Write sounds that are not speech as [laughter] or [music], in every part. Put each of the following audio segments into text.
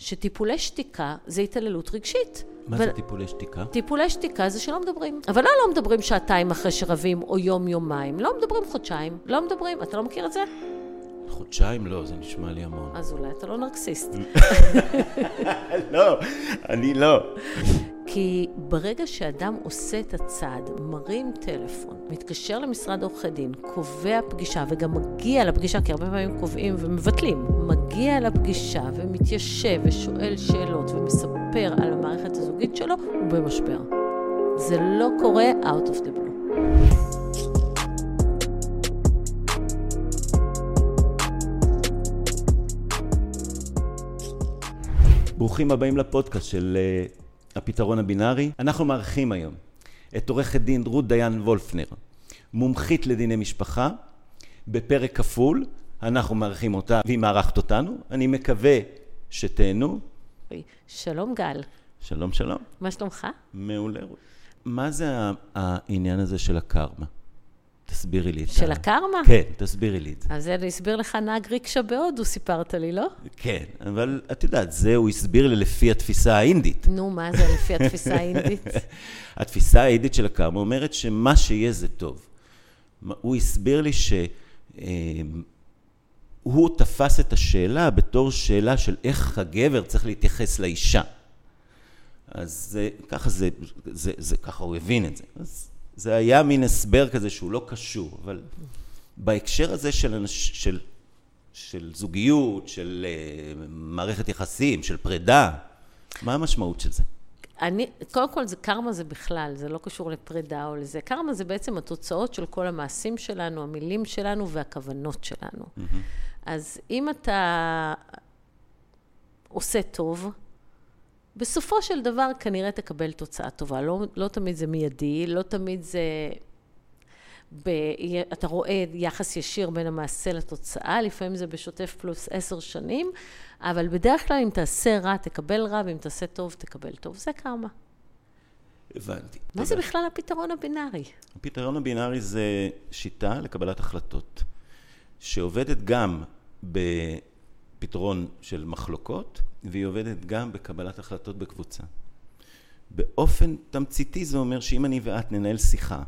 שטיפולי שתיקה זה התעללות רגשית. מה ו- זה טיפולי שתיקה? טיפולי שתיקה זה שלא מדברים. אבל לא לא מדברים שעתיים אחרי שרבים, או יום-יומיים. לא מדברים חודשיים. לא מדברים. אתה לא מכיר את זה? חודשיים לא, זה נשמע לי המון. אז אולי אתה לא נרקסיסט. [laughs] לא, אני לא. כי ברגע שאדם עושה את הצעד, מרים טלפון, מתקשר למשרד עורכי דין, קובע פגישה וגם מגיע לפגישה, כי הרבה פעמים קובעים ומבטלים, מגיע לפגישה ומתיישב ושואל שאלות ומספר על המערכת הזוגית שלו, הוא במשבר. זה לא קורה out of the blue. ברוכים הבאים לפודקאסט של uh, הפתרון הבינארי. אנחנו מארחים היום את עורכת דין רות דיין וולפנר, מומחית לדיני משפחה. בפרק כפול, אנחנו מארחים אותה והיא מארחת אותנו. אני מקווה שתהנו. שלום גל, שלום, שלום. מה שלומך? מעולה. מה זה העניין הזה של הקרמה? תסבירי לי את של ה- הקרמה? כן, תסבירי לי את זה. אז זה הסביר לך נהג ריקשה בהודו, סיפרת לי, לא? כן, אבל את יודעת, זה הוא הסביר לי לפי התפיסה האינדית. נו, מה זה לפי התפיסה האינדית? [laughs] התפיסה האינדית של הקרמה אומרת שמה שיהיה זה טוב. הוא הסביר לי שהוא תפס את השאלה בתור שאלה של איך הגבר צריך להתייחס לאישה. אז זה, ככה זה, זה, זה, ככה הוא הבין את זה. אז זה היה מין הסבר כזה שהוא לא קשור, אבל בהקשר הזה של, אנש, של, של זוגיות, של uh, מערכת יחסים, של פרידה, מה המשמעות של זה? אני, קודם כל, זה קרמה זה בכלל, זה לא קשור לפרידה או לזה. קרמה זה בעצם התוצאות של כל המעשים שלנו, המילים שלנו והכוונות שלנו. אז אם אתה עושה טוב, בסופו של דבר כנראה תקבל תוצאה טובה. לא, לא תמיד זה מיידי, לא תמיד זה... ב, אתה רואה יחס ישיר בין המעשה לתוצאה, לפעמים זה בשוטף פלוס עשר שנים, אבל בדרך כלל אם תעשה רע, תקבל רע, ואם תעשה טוב, תקבל טוב. זה קרמה. הבנתי. מה זה תודה. בכלל הפתרון הבינארי? הפתרון הבינארי זה שיטה לקבלת החלטות, שעובדת גם בפתרון של מחלוקות, והיא עובדת גם בקבלת החלטות בקבוצה. באופן תמציתי זה אומר שאם אני ואת ננהל שיחה,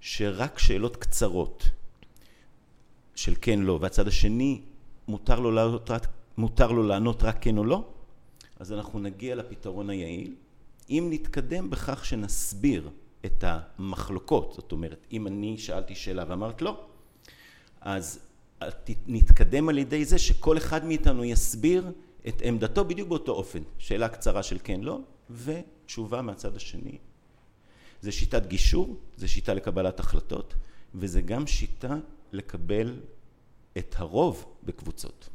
שרק שאלות קצרות של כן לא, והצד השני מותר לו לענות מותר לו לענות רק כן או לא, אז אנחנו נגיע לפתרון היעיל. אם נתקדם בכך שנסביר את המחלוקות, זאת אומרת, אם אני שאלתי שאלה ואמרת לא, אז ת- נתקדם על ידי זה שכל אחד מאיתנו יסביר את עמדתו בדיוק באותו אופן. שאלה קצרה של כן לא, ותשובה מהצד השני. זה שיטת גישור, זה שיטה לקבלת החלטות, וזה גם שיטה לקבל את הרוב בקבוצות.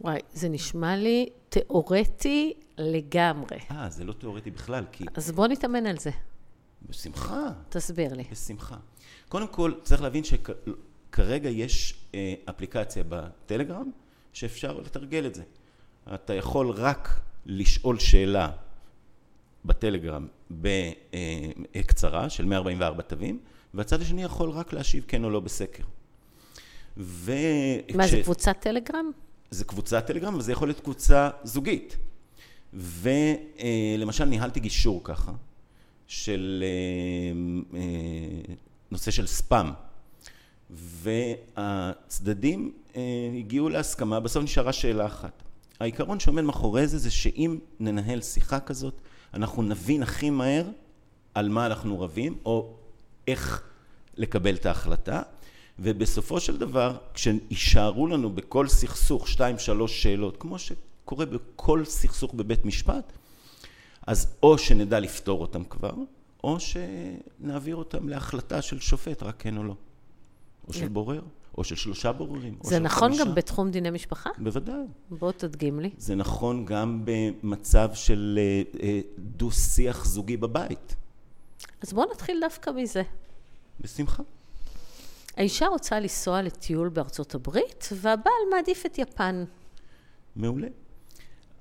וואי, זה נשמע לי תיאורטי לגמרי. אה, זה לא תיאורטי בכלל, כי אז בוא נתאמן על זה. בשמחה, תסביר לי. בשמחה. קודם כל, צריך להבין שכרגע יש אה, אפליקציה בטלגרם שאפשר לתרגל את זה. אתה יכול רק לשאול שאלה בטלגרם בקצרה של 144 תווים, והצד השני יכול רק להשיב כן או לא בסקר. ו... מה, כש- זה קבוצת טלגרם? זה קבוצת טלגרם, אבל זה יכול להיות קבוצה זוגית. ולמשל ניהלתי גישור ככה, של אה, אה, נושא של ספאם. והצדדים אה, הגיעו להסכמה, בסוף נשארה שאלה אחת. העיקרון שעומד מאחורי זה, זה שאם ננהל שיחה כזאת, אנחנו נבין הכי מהר על מה אנחנו רבים, או איך לקבל את ההחלטה, ובסופו של דבר, כשיישארו לנו בכל סכסוך שתיים, שלוש שאלות, כמו שקורה בכל סכסוך בבית משפט, אז או שנדע לפתור אותם כבר, או שנעביר אותם להחלטה של שופט, רק כן או לא. או של בורר, או של שלושה בוררים. זה נכון חמישה. גם בתחום דיני משפחה? בוודאי. בוא תדגים לי. זה נכון גם במצב של אה, אה, דו-שיח זוגי בבית. אז בוא נתחיל דווקא מזה. בשמחה. האישה רוצה לנסוע לטיול בארצות הברית, והבעל מעדיף את יפן. מעולה.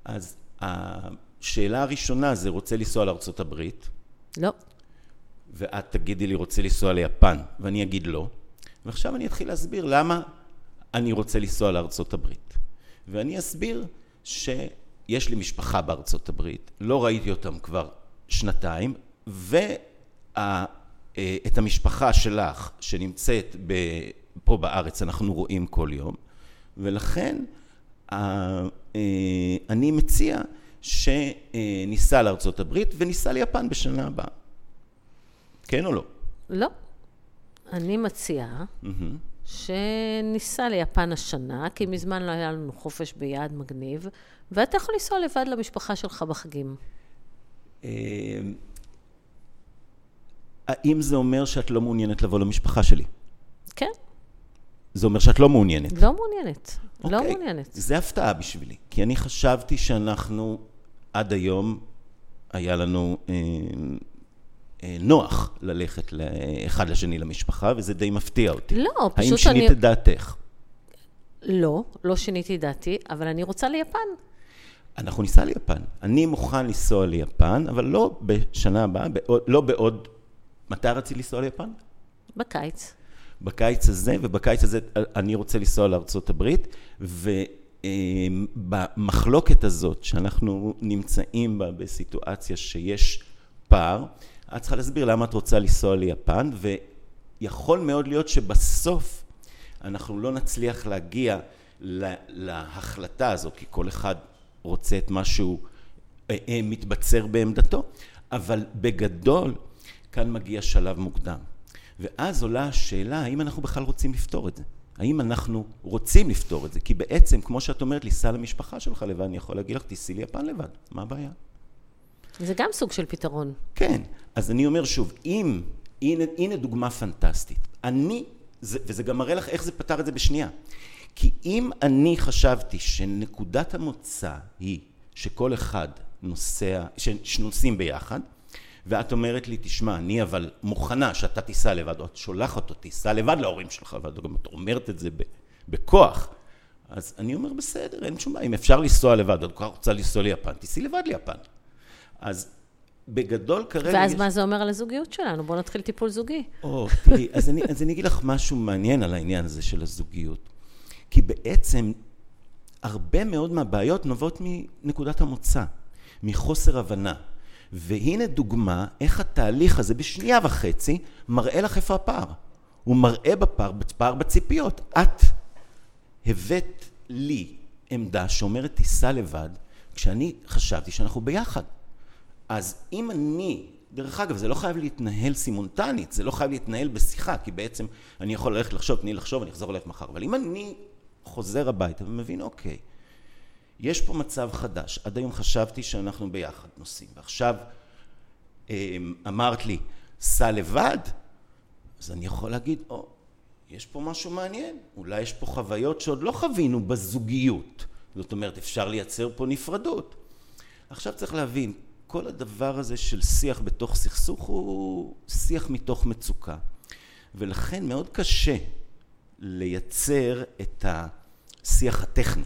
אז השאלה הראשונה זה רוצה לנסוע לארצות הברית, לא. ואת תגידי לי רוצה לנסוע ליפן, ואני אגיד לא. ועכשיו אני אתחיל להסביר למה אני רוצה לנסוע לארצות הברית. ואני אסביר יש לי משפחה בארצות הברית, לא ראיתי אותם כבר שנתיים, ואת המשפחה שלך שנמצאת פה בארץ אנחנו רואים כל יום, ולכן אני מציע שניסע לארצות הברית וניסע ליפן בשנה הבאה. כן או לא? לא. אני מציעה. שניסע ליפן השנה, כי מזמן לא היה לנו חופש ביעד מגניב, ואתה יכול לנסוע לבד למשפחה שלך בחגים. אה, האם זה אומר שאת לא מעוניינת לבוא למשפחה שלי? כן. זה אומר שאת לא מעוניינת. לא מעוניינת. Okay. לא אוקיי. מעוניינת. זה הפתעה בשבילי, כי אני חשבתי שאנחנו עד היום, היה לנו אה, נוח ללכת אחד לשני למשפחה, וזה די מפתיע אותי. לא, פשוט אני... האם שינית את דעתך? לא, לא שיניתי דעתי, אבל אני רוצה ליפן. אנחנו ניסע ליפן. אני מוכן לנסוע ליפן, אבל לא בשנה הבאה, בעוד, לא בעוד... מתי רצית לנסוע ליפן? בקיץ. בקיץ הזה, ובקיץ הזה אני רוצה לנסוע לארצות הברית, ובמחלוקת הזאת שאנחנו נמצאים בה בסיטואציה שיש פער, את צריכה להסביר למה את רוצה לנסוע ליפן, ויכול מאוד להיות שבסוף אנחנו לא נצליח להגיע להחלטה הזאת, כי כל אחד רוצה את מה שהוא אה, אה, מתבצר בעמדתו, אבל בגדול כאן מגיע שלב מוקדם. ואז עולה השאלה, האם אנחנו בכלל רוצים לפתור את זה? האם אנחנו רוצים לפתור את זה? כי בעצם, כמו שאת אומרת לי, סע למשפחה שלך לבד, אני יכול להגיד לך, תיסעי ליפן לבד, מה הבעיה? זה גם סוג של פתרון. כן, אז אני אומר שוב, אם, הנה, הנה דוגמה פנטסטית. אני, זה, וזה גם מראה לך איך זה פתר את זה בשנייה. כי אם אני חשבתי שנקודת המוצא היא שכל אחד נוסע, שנוסעים ביחד, ואת אומרת לי, תשמע, אני אבל מוכנה שאתה תיסע לבד, או את שולחת אותי, תיסע לבד להורים שלך, ואת גם אומרת את זה בכוח, אז אני אומר, בסדר, אין שום בעיה, אם אפשר לנסוע לבד, את כל כך רוצה לנסוע ליפן, תיסעי לבד ליפן. אז בגדול כרגע... ואז יש... מה זה אומר על הזוגיות שלנו? בואו נתחיל טיפול זוגי. או, תראי, אז אני, אז אני אגיד לך משהו מעניין על העניין הזה של הזוגיות. כי בעצם הרבה מאוד מהבעיות נובעות מנקודת המוצא, מחוסר הבנה. והנה דוגמה איך התהליך הזה בשנייה וחצי מראה לך איפה הפער. הוא מראה בפער, בפער בציפיות. את הבאת לי עמדה שאומרת תיסע לבד, כשאני חשבתי שאנחנו ביחד. אז אם אני, דרך אגב, זה לא חייב להתנהל סימונטנית, זה לא חייב להתנהל בשיחה, כי בעצם אני יכול ללכת לחשוב, תני לחשוב, אני אחזור אלייך מחר. אבל אם אני חוזר הביתה ומבין, אוקיי, יש פה מצב חדש. עד היום חשבתי שאנחנו ביחד נוסעים, ועכשיו אמ, אמרת לי, סע לבד, אז אני יכול להגיד, או, יש פה משהו מעניין, אולי יש פה חוויות שעוד לא חווינו בזוגיות. זאת אומרת, אפשר לייצר פה נפרדות. עכשיו צריך להבין, כל הדבר הזה של שיח בתוך סכסוך הוא שיח מתוך מצוקה. ולכן מאוד קשה לייצר את השיח הטכני.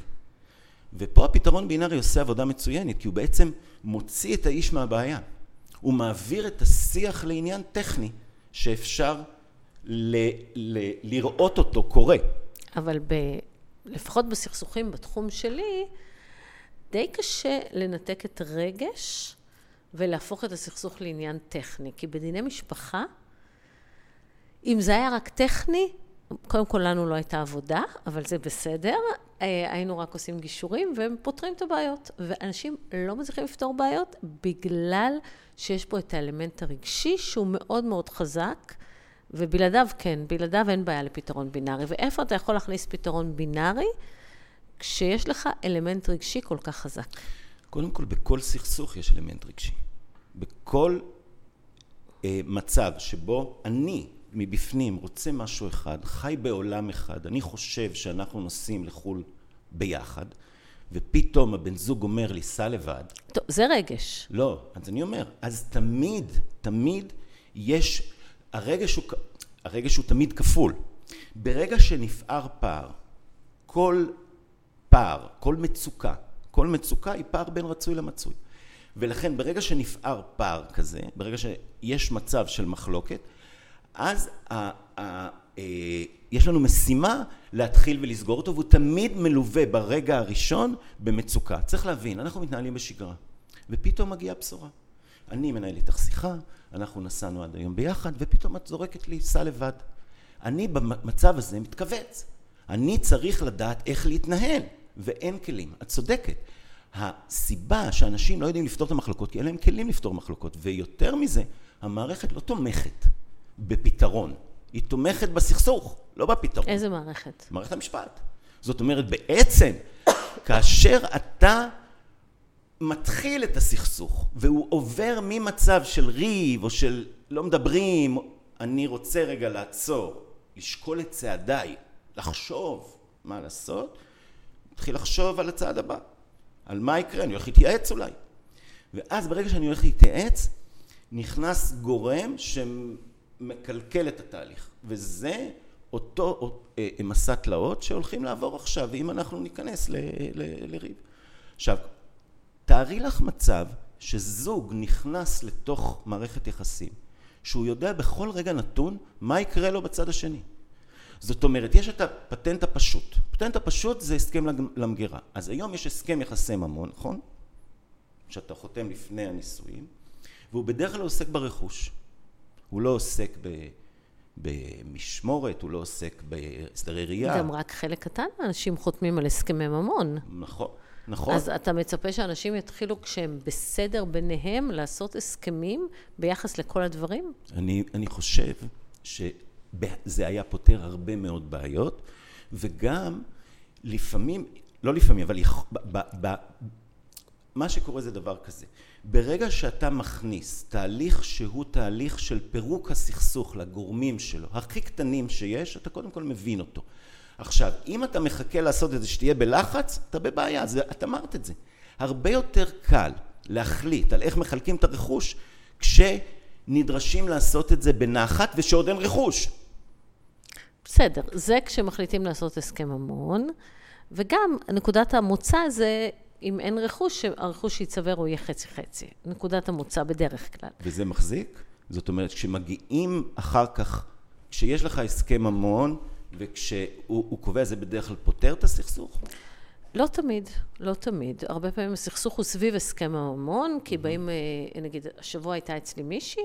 ופה הפתרון בינארי עושה עבודה מצוינת, כי הוא בעצם מוציא את האיש מהבעיה. הוא מעביר את השיח לעניין טכני, שאפשר ל- ל- לראות אותו קורה. אבל ב... לפחות בסכסוכים בתחום שלי, די קשה לנתק את הרגש ולהפוך את הסכסוך לעניין טכני. כי בדיני משפחה, אם זה היה רק טכני, קודם כל לנו לא הייתה עבודה, אבל זה בסדר. אה, היינו רק עושים גישורים ופותרים את הבעיות. ואנשים לא מצליחים לפתור בעיות בגלל שיש פה את האלמנט הרגשי שהוא מאוד מאוד חזק, ובלעדיו כן, בלעדיו אין בעיה לפתרון בינארי. ואיפה אתה יכול להכניס פתרון בינארי? כשיש לך אלמנט רגשי כל כך חזק. קודם כל, בכל סכסוך יש אלמנט רגשי. בכל אה, מצב שבו אני מבפנים רוצה משהו אחד, חי בעולם אחד, אני חושב שאנחנו נוסעים לחו"ל ביחד, ופתאום הבן זוג אומר לי, סע לבד. טוב, זה רגש. לא, אז אני אומר, אז תמיד, תמיד יש, הרגש הוא, הרגש הוא תמיד כפול. ברגע שנפער פער, כל פער, כל מצוקה, כל מצוקה היא פער בין רצוי למצוי. ולכן ברגע שנפער פער כזה, ברגע שיש מצב של מחלוקת, אז ה, ה, ה, אה, יש לנו משימה להתחיל ולסגור אותו, והוא תמיד מלווה ברגע הראשון במצוקה. צריך להבין, אנחנו מתנהלים בשגרה, ופתאום מגיעה בשורה. אני מנהל איתך שיחה, אנחנו נסענו עד היום ביחד, ופתאום את זורקת לי, סע לבד. אני במצב הזה מתכווץ. אני צריך לדעת איך להתנהל, ואין כלים. את צודקת. הסיבה שאנשים לא יודעים לפתור את המחלוקות, כי אין להם כלים לפתור מחלוקות, ויותר מזה, המערכת לא תומכת בפתרון, היא תומכת בסכסוך, לא בפתרון. איזה מערכת? מערכת המשפט. זאת אומרת, בעצם, [coughs] כאשר אתה מתחיל את הסכסוך, והוא עובר ממצב של ריב, או של לא מדברים, אני רוצה רגע לעצור, לשקול את צעדיי, לחשוב מה לעשות, מתחיל לחשוב על הצעד הבא, על מה יקרה, אני הולך להתייעץ אולי. ואז ברגע שאני הולך להתייעץ, נכנס גורם שמקלקל את התהליך, וזה אותו אה, מסע תלאות שהולכים לעבור עכשיו, אם אנחנו ניכנס ל, לריב. עכשיו, תארי לך מצב שזוג נכנס לתוך מערכת יחסים, שהוא יודע בכל רגע נתון מה יקרה לו בצד השני. זאת אומרת, יש את הפטנט הפשוט. הפטנט הפשוט זה הסכם למגירה. אז היום יש הסכם יחסי ממון, נכון? שאתה חותם לפני הנישואים, והוא בדרך כלל עוסק ברכוש. הוא לא עוסק ב... במשמורת, הוא לא עוסק בהסדרי ראייה. גם רק חלק קטן מהאנשים חותמים על הסכמי ממון. נכון, נכון. אז אתה מצפה שאנשים יתחילו כשהם בסדר ביניהם לעשות הסכמים ביחס לכל הדברים? אני, אני חושב שזה היה פותר הרבה מאוד בעיות, וגם לפעמים, לא לפעמים, אבל ב, ב, ב, מה שקורה זה דבר כזה. ברגע שאתה מכניס תהליך שהוא תהליך של פירוק הסכסוך לגורמים שלו, הכי קטנים שיש, אתה קודם כל מבין אותו. עכשיו, אם אתה מחכה לעשות את זה שתהיה בלחץ, אתה בבעיה, זה, את אמרת את זה. הרבה יותר קל להחליט על איך מחלקים את הרכוש כשנדרשים לעשות את זה בנחת ושעוד אין רכוש. בסדר, זה כשמחליטים לעשות הסכם ממון, וגם נקודת המוצא זה אם אין רכוש, שהרכוש שייצבר הוא יהיה חצי-חצי. נקודת המוצא בדרך כלל. וזה מחזיק? זאת אומרת, כשמגיעים אחר כך, כשיש לך הסכם ממון, וכשהוא קובע, זה בדרך כלל פותר את הסכסוך? לא תמיד, לא תמיד. הרבה פעמים הסכסוך הוא סביב הסכם הממון, כי באים, אה, נגיד, השבוע הייתה אצלי מישהי,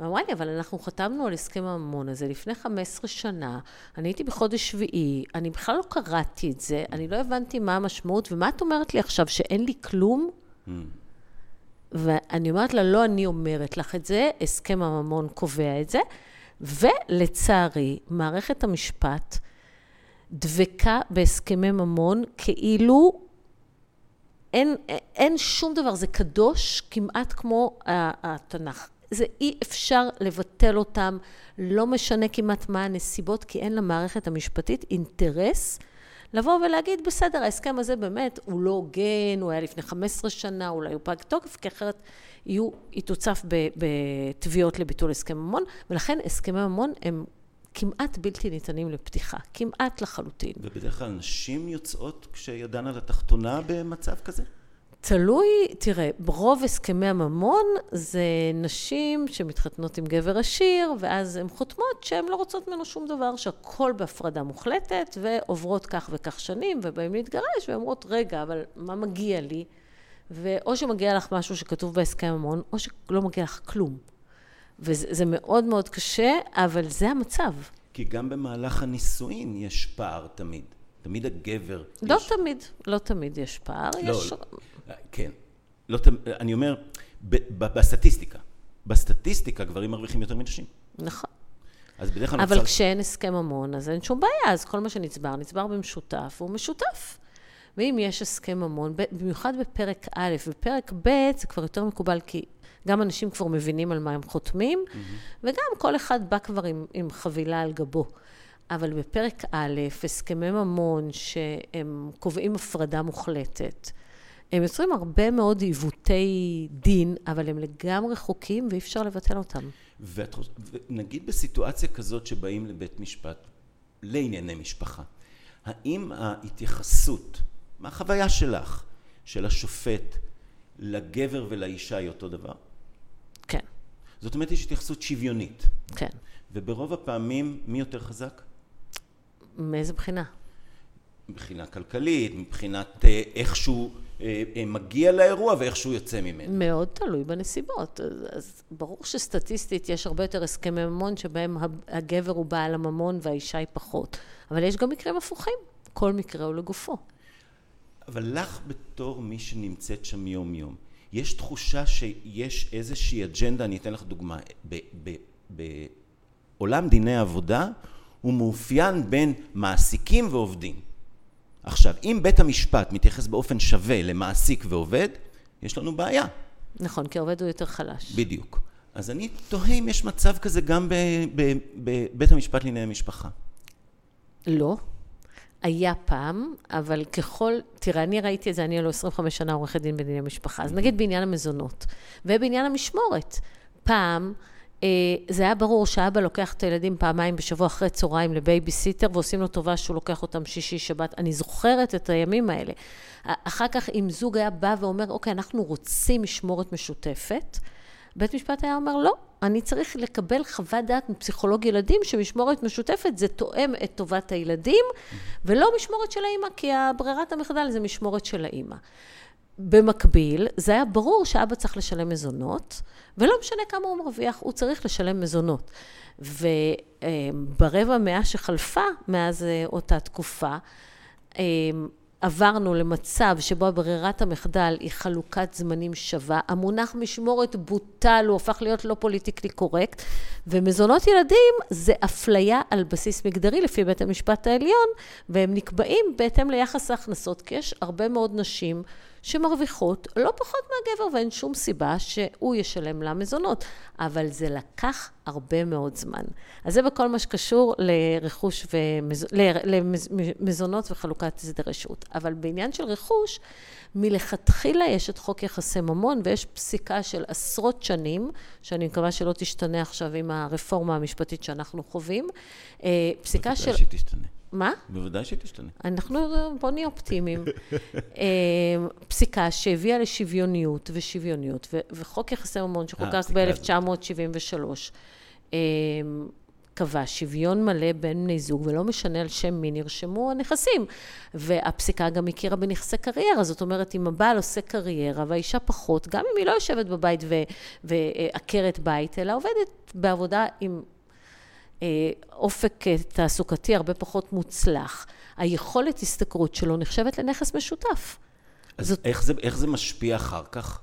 ואמרה לי, אבל אנחנו חתמנו על הסכם הממון הזה לפני 15 שנה, אני הייתי בחודש שביעי, אני בכלל לא קראתי את זה, אני לא הבנתי מה המשמעות, ומה את אומרת לי עכשיו, שאין לי כלום? Mm. ואני אומרת לה, לא אני אומרת לך את זה, הסכם הממון קובע את זה, ולצערי, מערכת המשפט דבקה בהסכמי ממון כאילו אין, אין שום דבר, זה קדוש כמעט כמו התנ"ך. זה אי אפשר לבטל אותם, לא משנה כמעט מה הנסיבות, כי אין למערכת המשפטית אינטרס לבוא ולהגיד, בסדר, ההסכם הזה באמת הוא לא הוגן, הוא היה לפני 15 שנה, אולי הוא פג תוקף, כי אחרת יהיו, היא תוצף בתביעות לביטול הסכם ממון, ולכן הסכמי ממון הם כמעט בלתי ניתנים לפתיחה, כמעט לחלוטין. ובדרך כלל נשים יוצאות כשידן על התחתונה במצב כזה? תלוי, תראה, רוב הסכמי הממון זה נשים שמתחתנות עם גבר עשיר, ואז הן חותמות שהן לא רוצות ממנו שום דבר, שהכל בהפרדה מוחלטת, ועוברות כך וכך שנים, ובאים להתגרש, ואומרות, רגע, אבל מה מגיע לי? ואו שמגיע לך משהו שכתוב בהסכם הממון, או שלא מגיע לך כלום. וזה מאוד מאוד קשה, אבל זה המצב. כי גם במהלך הנישואין יש פער תמיד. תמיד הגבר... לא יש... תמיד, לא תמיד יש פער. לא, יש... כן. לא, אני אומר, בסטטיסטיקה. בסטטיסטיקה גברים מרוויחים יותר מנשים. נכון. אז בדרך כלל... אבל כשאין הסכם ממון, אז אין שום בעיה, אז כל מה שנצבר, נצבר במשותף, הוא משותף. ואם יש הסכם ממון, במיוחד בפרק א', בפרק ב', זה כבר יותר מקובל, כי גם אנשים כבר מבינים על מה הם חותמים, mm-hmm. וגם כל אחד בא כבר עם, עם חבילה על גבו. אבל בפרק א', הסכמי ממון שהם קובעים הפרדה מוחלטת, הם יוצרים הרבה מאוד עיוותי דין, אבל הם לגמרי חוקים ואי אפשר לבטל אותם. ונגיד בסיטואציה כזאת שבאים לבית משפט לענייני משפחה, האם ההתייחסות, מה החוויה שלך, של השופט, לגבר ולאישה היא אותו דבר? כן. זאת אומרת, יש התייחסות שוויונית. כן. וברוב הפעמים, מי יותר חזק? מאיזה בחינה? מבחינה כלכלית, מבחינת אה, איך שהוא אה, אה, מגיע לאירוע ואיך שהוא יוצא ממנו. מאוד תלוי בנסיבות. אז, אז ברור שסטטיסטית יש הרבה יותר הסכמי ממון שבהם הגבר הוא בעל הממון והאישה היא פחות. אבל יש גם מקרים הפוכים. כל מקרה הוא לגופו. אבל לך בתור מי שנמצאת שם יום-יום, יש תחושה שיש איזושהי אג'נדה, אני אתן לך דוגמה, בעולם דיני העבודה הוא מאופיין בין מעסיקים ועובדים. עכשיו, אם בית המשפט מתייחס באופן שווה למעסיק ועובד, יש לנו בעיה. נכון, כי העובד הוא יותר חלש. בדיוק. אז אני תוהה אם יש מצב כזה גם בבית המשפט לענייני משפחה. לא. היה פעם, אבל ככל, תראה, אני ראיתי את זה, אני הלוא 25 שנה עורכת דין בדיני משפחה, אז נגיד בעניין המזונות, ובעניין המשמורת. פעם, זה היה ברור שאבא לוקח את הילדים פעמיים בשבוע אחרי צהריים לבייביסיטר, ועושים לו טובה שהוא לוקח אותם שישי, שבת. אני זוכרת את הימים האלה. אחר כך, אם זוג היה בא ואומר, אוקיי, אנחנו רוצים משמורת משותפת, בית משפט היה אומר, לא, אני צריך לקבל חוות דעת מפסיכולוג ילדים שמשמורת משותפת זה תואם את טובת הילדים, ולא משמורת של האימא, כי ברירת המחדל זה משמורת של האימא. במקביל, זה היה ברור שאבא צריך לשלם מזונות, ולא משנה כמה הוא מרוויח, הוא צריך לשלם מזונות. וברבע מאה שחלפה מאז אה, אותה תקופה, אה, עברנו למצב שבו ברירת המחדל היא חלוקת זמנים שווה, המונח משמורת בוטל, הוא הפך להיות לא פוליטיקלי קורקט, ומזונות ילדים זה אפליה על בסיס מגדרי לפי בית המשפט העליון, והם נקבעים בהתאם ליחס ההכנסות, כי יש הרבה מאוד נשים שמרוויחות לא פחות מהגבר, ואין שום סיבה שהוא ישלם לה מזונות. אבל זה לקח הרבה מאוד זמן. אז זה בכל מה שקשור לרכוש ומז... למזונות וחלוקת הסדרי שהות. אבל בעניין של רכוש, מלכתחילה יש את חוק יחסי ממון, ויש פסיקה של עשרות שנים, שאני מקווה שלא תשתנה עכשיו עם הרפורמה המשפטית שאנחנו חווים. אה, פסיקה של... שתשתנה. מה? בוודאי שתשתנה. אנחנו, בוא נהיה אופטימיים. [laughs] אה, פסיקה שהביאה לשוויוניות ושוויוניות, וחוק יחסי ממון שחוקק אה, ב-1973, אה, קבע שוויון מלא בין בני זוג, ולא משנה על שם מי נרשמו הנכסים. והפסיקה גם הכירה בנכסי קריירה, זאת אומרת, אם הבעל עושה קריירה והאישה פחות, גם אם היא לא יושבת בבית ועקרת בית, אלא עובדת בעבודה עם אופק אה, תעסוקתי הרבה פחות מוצלח, היכולת השתכרות שלו נחשבת לנכס משותף. אז זאת... איך, זה, איך זה משפיע אחר כך?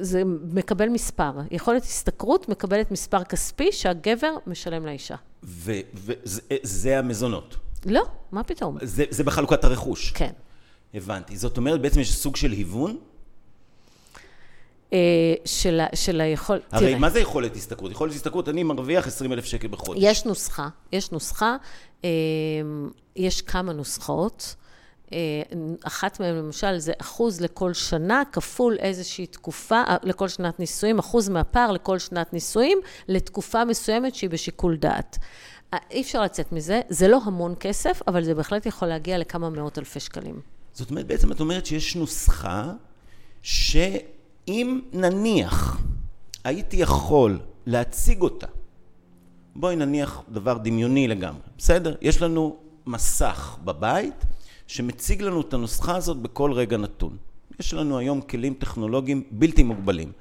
זה מקבל מספר. יכולת השתכרות מקבלת מספר כספי שהגבר משלם לאישה. וזה אה, המזונות? לא, מה פתאום? זה, זה בחלוקת הרכוש? כן. הבנתי. זאת אומרת, בעצם יש סוג של היוון? אה, של, של היכול... הרי תראה, מה זה יכולת השתכרות? יכולת השתכרות, אני מרוויח 20 אלף שקל בחודש. יש נוסחה, יש נוסחה, אה, יש כמה נוסחאות. אה, אחת מהן למשל זה אחוז לכל שנה כפול איזושהי תקופה, לכל שנת נישואים, אחוז מהפער לכל שנת נישואים, לתקופה מסוימת שהיא בשיקול דעת. אי אפשר לצאת מזה, זה לא המון כסף, אבל זה בהחלט יכול להגיע לכמה מאות אלפי שקלים. זאת אומרת, בעצם את אומרת שיש נוסחה ש... אם נניח הייתי יכול להציג אותה, בואי נניח דבר דמיוני לגמרי, בסדר? יש לנו מסך בבית שמציג לנו את הנוסחה הזאת בכל רגע נתון. יש לנו היום כלים טכנולוגיים בלתי מוגבלים.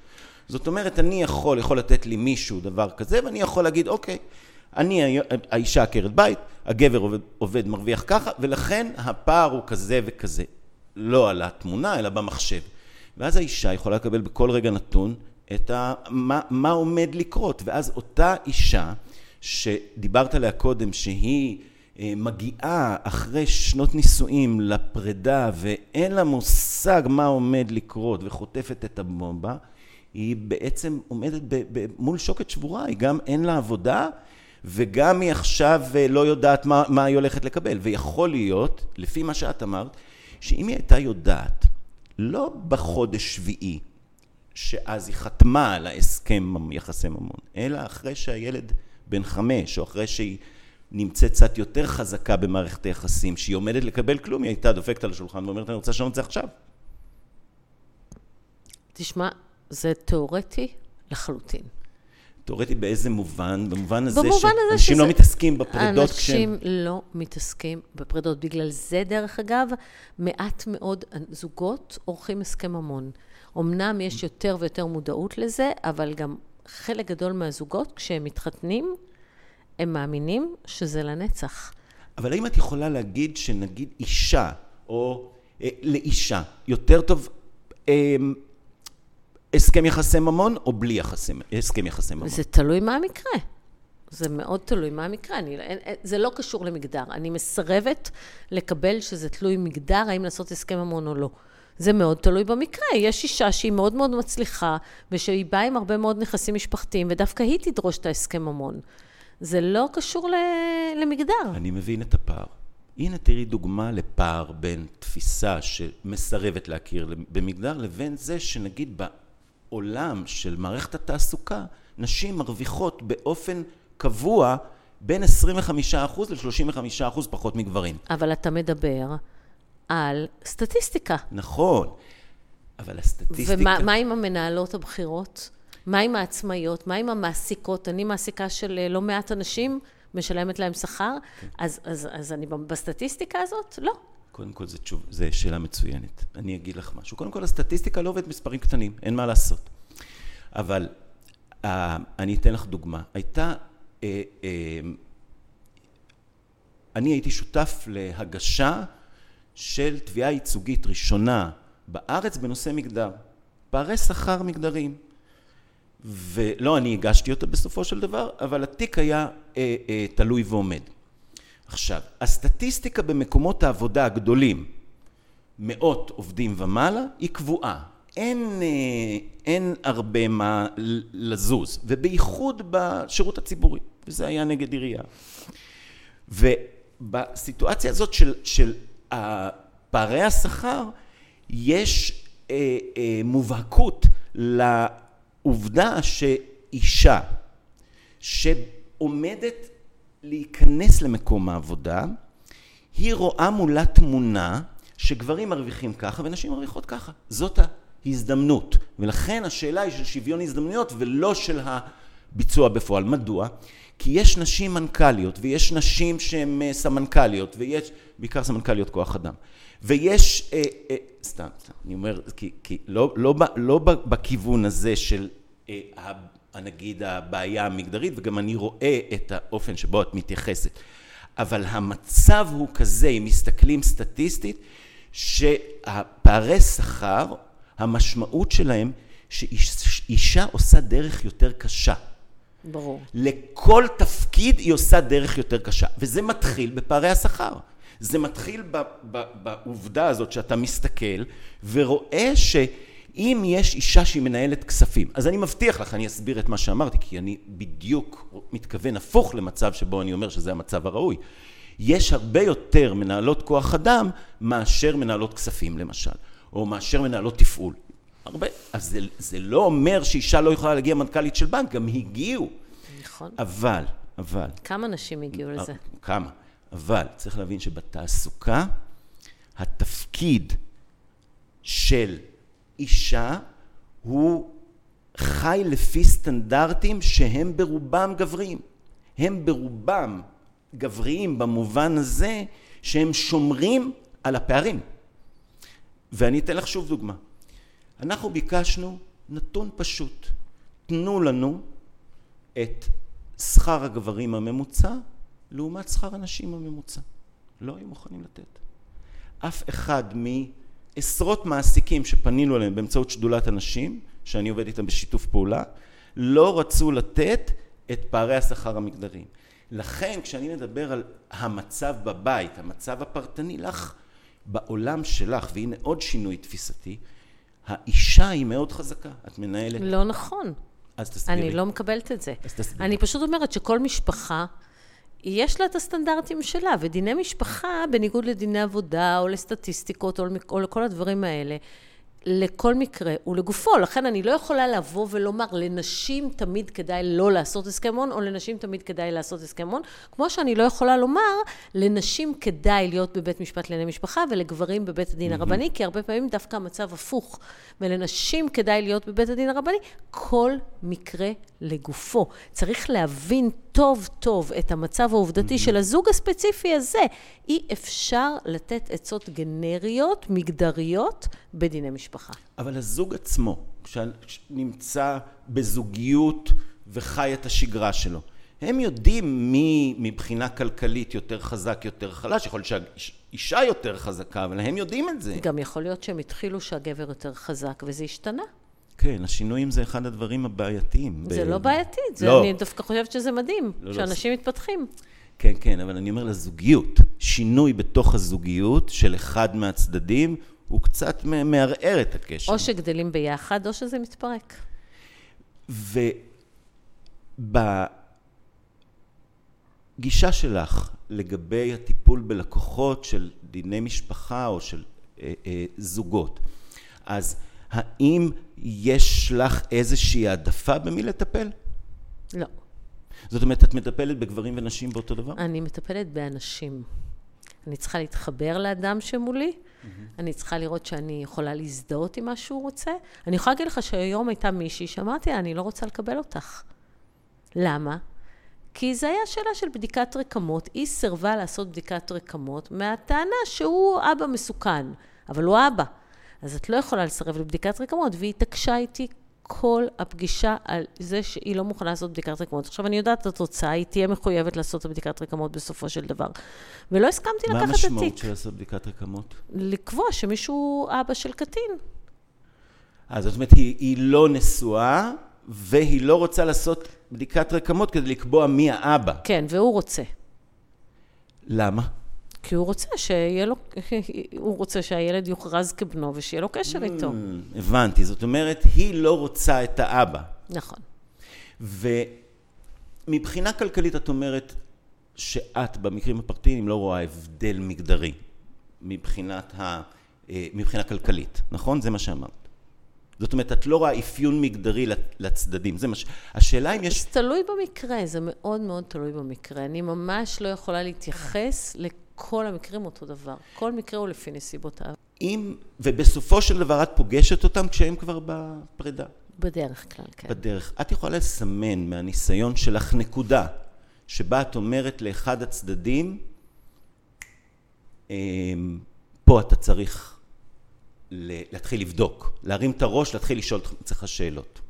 זאת אומרת, אני יכול, יכול לתת לי מישהו דבר כזה, ואני יכול להגיד, אוקיי, אני האישה עקרת בית, הגבר עובד, עובד מרוויח ככה, ולכן הפער הוא כזה וכזה. לא על התמונה, אלא במחשב. ואז האישה יכולה לקבל בכל רגע נתון את ה... מה, מה עומד לקרות, ואז אותה אישה שדיברת עליה קודם, שהיא אה, מגיעה אחרי שנות נישואים לפרידה ואין לה מושג מה עומד לקרות וחוטפת את הבומבה, היא בעצם עומדת ב, ב, מול שוקת שבורה, היא גם אין לה עבודה וגם היא עכשיו אה, לא יודעת מה, מה היא הולכת לקבל. ויכול להיות, לפי מה שאת אמרת, שאם היא הייתה יודעת לא בחודש שביעי, שאז היא חתמה על ההסכם יחסי ממון, אלא אחרי שהילד בן חמש, או אחרי שהיא נמצאת קצת יותר חזקה במערכת היחסים, שהיא עומדת לקבל כלום, היא הייתה דופקת על השולחן ואומרת, אני רוצה לשנות את זה עכשיו. תשמע, זה תיאורטי לחלוטין. תיאורטית באיזה מובן? במובן הזה במובן שאנשים שזה- לא מתעסקים בפרידות כשהם... אנשים לא מתעסקים בפרידות. בגלל זה, דרך אגב, מעט מאוד זוגות עורכים הסכם ממון. אמנם יש יותר ויותר מודעות לזה, אבל גם חלק גדול מהזוגות, כשהם מתחתנים, הם מאמינים שזה לנצח. אבל האם את יכולה להגיד שנגיד אישה, או אה, לאישה, יותר טוב אה, הסכם יחסי ממון, או בלי יחסי, הסכם יחסי ממון? זה תלוי מה המקרה. זה מאוד תלוי מה המקרה. אני, זה לא קשור למגדר. אני מסרבת לקבל שזה תלוי מגדר, האם לעשות הסכם ממון או לא. זה מאוד תלוי במקרה. יש אישה שהיא מאוד מאוד מצליחה, ושהיא באה עם הרבה מאוד נכסים משפחתיים, ודווקא היא תדרוש את ההסכם ממון. זה לא קשור ל- למגדר. אני מבין את הפער. הנה תראי דוגמה לפער בין תפיסה שמסרבת להכיר במגדר לבין זה שנגיד בעולם של מערכת התעסוקה, נשים מרוויחות באופן קבוע בין 25% ל-35% פחות מגברים. אבל אתה מדבר על סטטיסטיקה. נכון, אבל הסטטיסטיקה... ומה מה עם המנהלות הבכירות? מה עם העצמאיות? מה עם המעסיקות? אני מעסיקה של אה, לא מעט אנשים, משלמת להם שכר, אז, אז, אז אני בסטטיסטיקה הזאת? לא. קודם כל, זו שאלה מצוינת. אני אגיד לך משהו. קודם כל, הסטטיסטיקה לא עובדת מספרים קטנים, אין מה לעשות. אבל אה, אני אתן לך דוגמה. הייתה... אה, אה, אני הייתי שותף להגשה של תביעה ייצוגית ראשונה בארץ בנושא מגדר. פערי שכר מגדריים. ולא אני הגשתי אותה בסופו של דבר, אבל התיק היה אה, אה, תלוי ועומד. עכשיו, הסטטיסטיקה במקומות העבודה הגדולים, מאות עובדים ומעלה, היא קבועה. אין, אה, אין הרבה מה לזוז, ובייחוד בשירות הציבורי, וזה היה נגד עירייה. ובסיטואציה הזאת של, של פערי השכר, יש אה, אה, מובהקות לעובדה שאישה שעומדת להיכנס למקום העבודה, היא רואה מולה תמונה שגברים מרוויחים ככה ונשים מרוויחות ככה. זאת ההזדמנות. ולכן השאלה היא של שוויון הזדמנויות ולא של הביצוע בפועל. מדוע? כי יש נשים מנכ"ליות ויש נשים שהן סמנכ"ליות ויש, בעיקר סמנכ"ליות כוח אדם. ויש, אה, אה, סתם, סתם, אני אומר, כי, כי לא, לא, לא בכיוון הזה של אה, נגיד הבעיה המגדרית, וגם אני רואה את האופן שבו את מתייחסת. אבל המצב הוא כזה, אם מסתכלים סטטיסטית, שהפערי שכר, המשמעות שלהם, שאישה עושה דרך יותר קשה. ברור. לכל תפקיד היא עושה דרך יותר קשה, וזה מתחיל בפערי השכר. זה מתחיל ב, ב, בעובדה הזאת שאתה מסתכל ורואה שאם יש אישה שהיא מנהלת כספים, אז אני מבטיח לך, אני אסביר את מה שאמרתי, כי אני בדיוק מתכוון הפוך למצב שבו אני אומר שזה המצב הראוי. יש הרבה יותר מנהלות כוח אדם מאשר מנהלות כספים למשל, או מאשר מנהלות תפעול. הרבה, אז זה, זה לא אומר שאישה לא יכולה להגיע מנכ"לית של בנק, גם הגיעו. נכון. אבל, אבל... כמה נשים הגיעו לזה? כמה. אבל צריך להבין שבתעסוקה התפקיד של אישה הוא חי לפי סטנדרטים שהם ברובם גבריים. הם ברובם גבריים במובן הזה שהם שומרים על הפערים. ואני אתן לך שוב דוגמה. אנחנו ביקשנו נתון פשוט. תנו לנו את שכר הגברים הממוצע לעומת שכר הנשים הממוצע. לא היו מוכנים לתת. אף אחד מעשרות מעסיקים שפנינו אליהם באמצעות שדולת הנשים, שאני עובד איתם בשיתוף פעולה, לא רצו לתת את פערי השכר המגדריים. לכן כשאני מדבר על המצב בבית, המצב הפרטני לך, בעולם שלך, והנה עוד שינוי תפיסתי, האישה היא מאוד חזקה, את מנהלת. לא נכון. אז תסבירי. אני לא מקבלת את זה. אז תסבירי. אני פשוט אומרת שכל משפחה, יש לה את הסטנדרטים שלה, ודיני משפחה, בניגוד לדיני עבודה, או לסטטיסטיקות, או, או לכל הדברים האלה, לכל מקרה ולגופו. לכן אני לא יכולה לבוא ולומר, לנשים תמיד כדאי לא לעשות הסכם הון, או לנשים תמיד כדאי לעשות הסכם הון, כמו שאני לא יכולה לומר, לנשים כדאי להיות בבית משפט לענייני משפחה, ולגברים בבית הדין mm-hmm. הרבני, כי הרבה פעמים דווקא המצב הפוך. ולנשים כדאי להיות בבית הדין הרבני, כל מקרה לגופו. צריך להבין טוב טוב את המצב העובדתי. של הזוג הספציפי הזה. אי אפשר לתת עצות גנריות, מגדריות, בדיני משפחה. אבל הזוג עצמו, כשנמצא בזוגיות וחי את השגרה שלו, הם יודעים מי מבחינה כלכלית יותר חזק, יותר חלש, יכול להיות שהאישה יותר חזקה, אבל הם יודעים את זה. גם יכול להיות שהם התחילו שהגבר יותר חזק, וזה השתנה. כן, השינויים זה אחד הדברים הבעייתיים. זה ב... לא בעייתי, זה לא. אני דווקא חושבת שזה מדהים, לא, לא. שאנשים לא. מתפתחים. כן, כן, אבל אני אומר לזוגיות, שינוי בתוך הזוגיות של אחד מהצדדים, הוא קצת מערער את הקשר. או שגדלים ביחד, או שזה מתפרק. ובגישה שלך לגבי הטיפול בלקוחות של דיני משפחה או של אה, אה, זוגות, אז האם יש לך איזושהי העדפה במי לטפל? לא. זאת אומרת, את מטפלת בגברים ונשים באותו דבר? אני מטפלת באנשים. אני צריכה להתחבר לאדם שמולי, mm-hmm. אני צריכה לראות שאני יכולה להזדהות עם מה שהוא רוצה. אני יכולה להגיד לך שהיום הייתה מישהי שאמרתי אני לא רוצה לקבל אותך. למה? כי זה היה שאלה של בדיקת רקמות. היא סירבה לעשות בדיקת רקמות מהטענה שהוא אבא מסוכן, אבל הוא אבא. אז את לא יכולה לסרב לבדיקת רקמות, והיא התעקשה איתי כל הפגישה על זה שהיא לא מוכנה לעשות בדיקת רקמות. עכשיו, אני יודעת את התוצאה, היא תהיה מחויבת לעשות את הבדיקת רקמות בסופו של דבר. ולא הסכמתי לקחת את התיק. מה המשמעות של לעשות בדיקת רקמות? לקבוע שמישהו אבא של קטין. אה, זאת אומרת, היא, היא לא נשואה, והיא לא רוצה לעשות בדיקת רקמות כדי לקבוע מי האבא. כן, והוא רוצה. למה? כי הוא רוצה שיהיה לו, [laughs] הוא רוצה שהילד יוכרז כבנו ושיהיה לו קשר mm, איתו. הבנתי, זאת אומרת, היא לא רוצה את האבא. נכון. ומבחינה כלכלית את אומרת שאת במקרים הפרטיים לא רואה הבדל מגדרי מבחינת ה... אה, מבחינה כלכלית, נכון? זה מה שאמרת. זאת אומרת, את לא רואה אפיון מגדרי לצדדים. זה מה ש... השאלה אם יש... זה תלוי במקרה, זה מאוד מאוד תלוי במקרה. אני ממש לא יכולה להתייחס כל המקרים אותו דבר. כל מקרה הוא לפי נסיבותיו. אם, ובסופו של דבר את פוגשת אותם כשהם כבר בפרידה. בדרך כלל, כן. בדרך. את יכולה לסמן מהניסיון שלך נקודה שבה את אומרת לאחד הצדדים, אמ, פה אתה צריך להתחיל לבדוק, להרים את הראש, להתחיל לשאול את עצמך שאלות.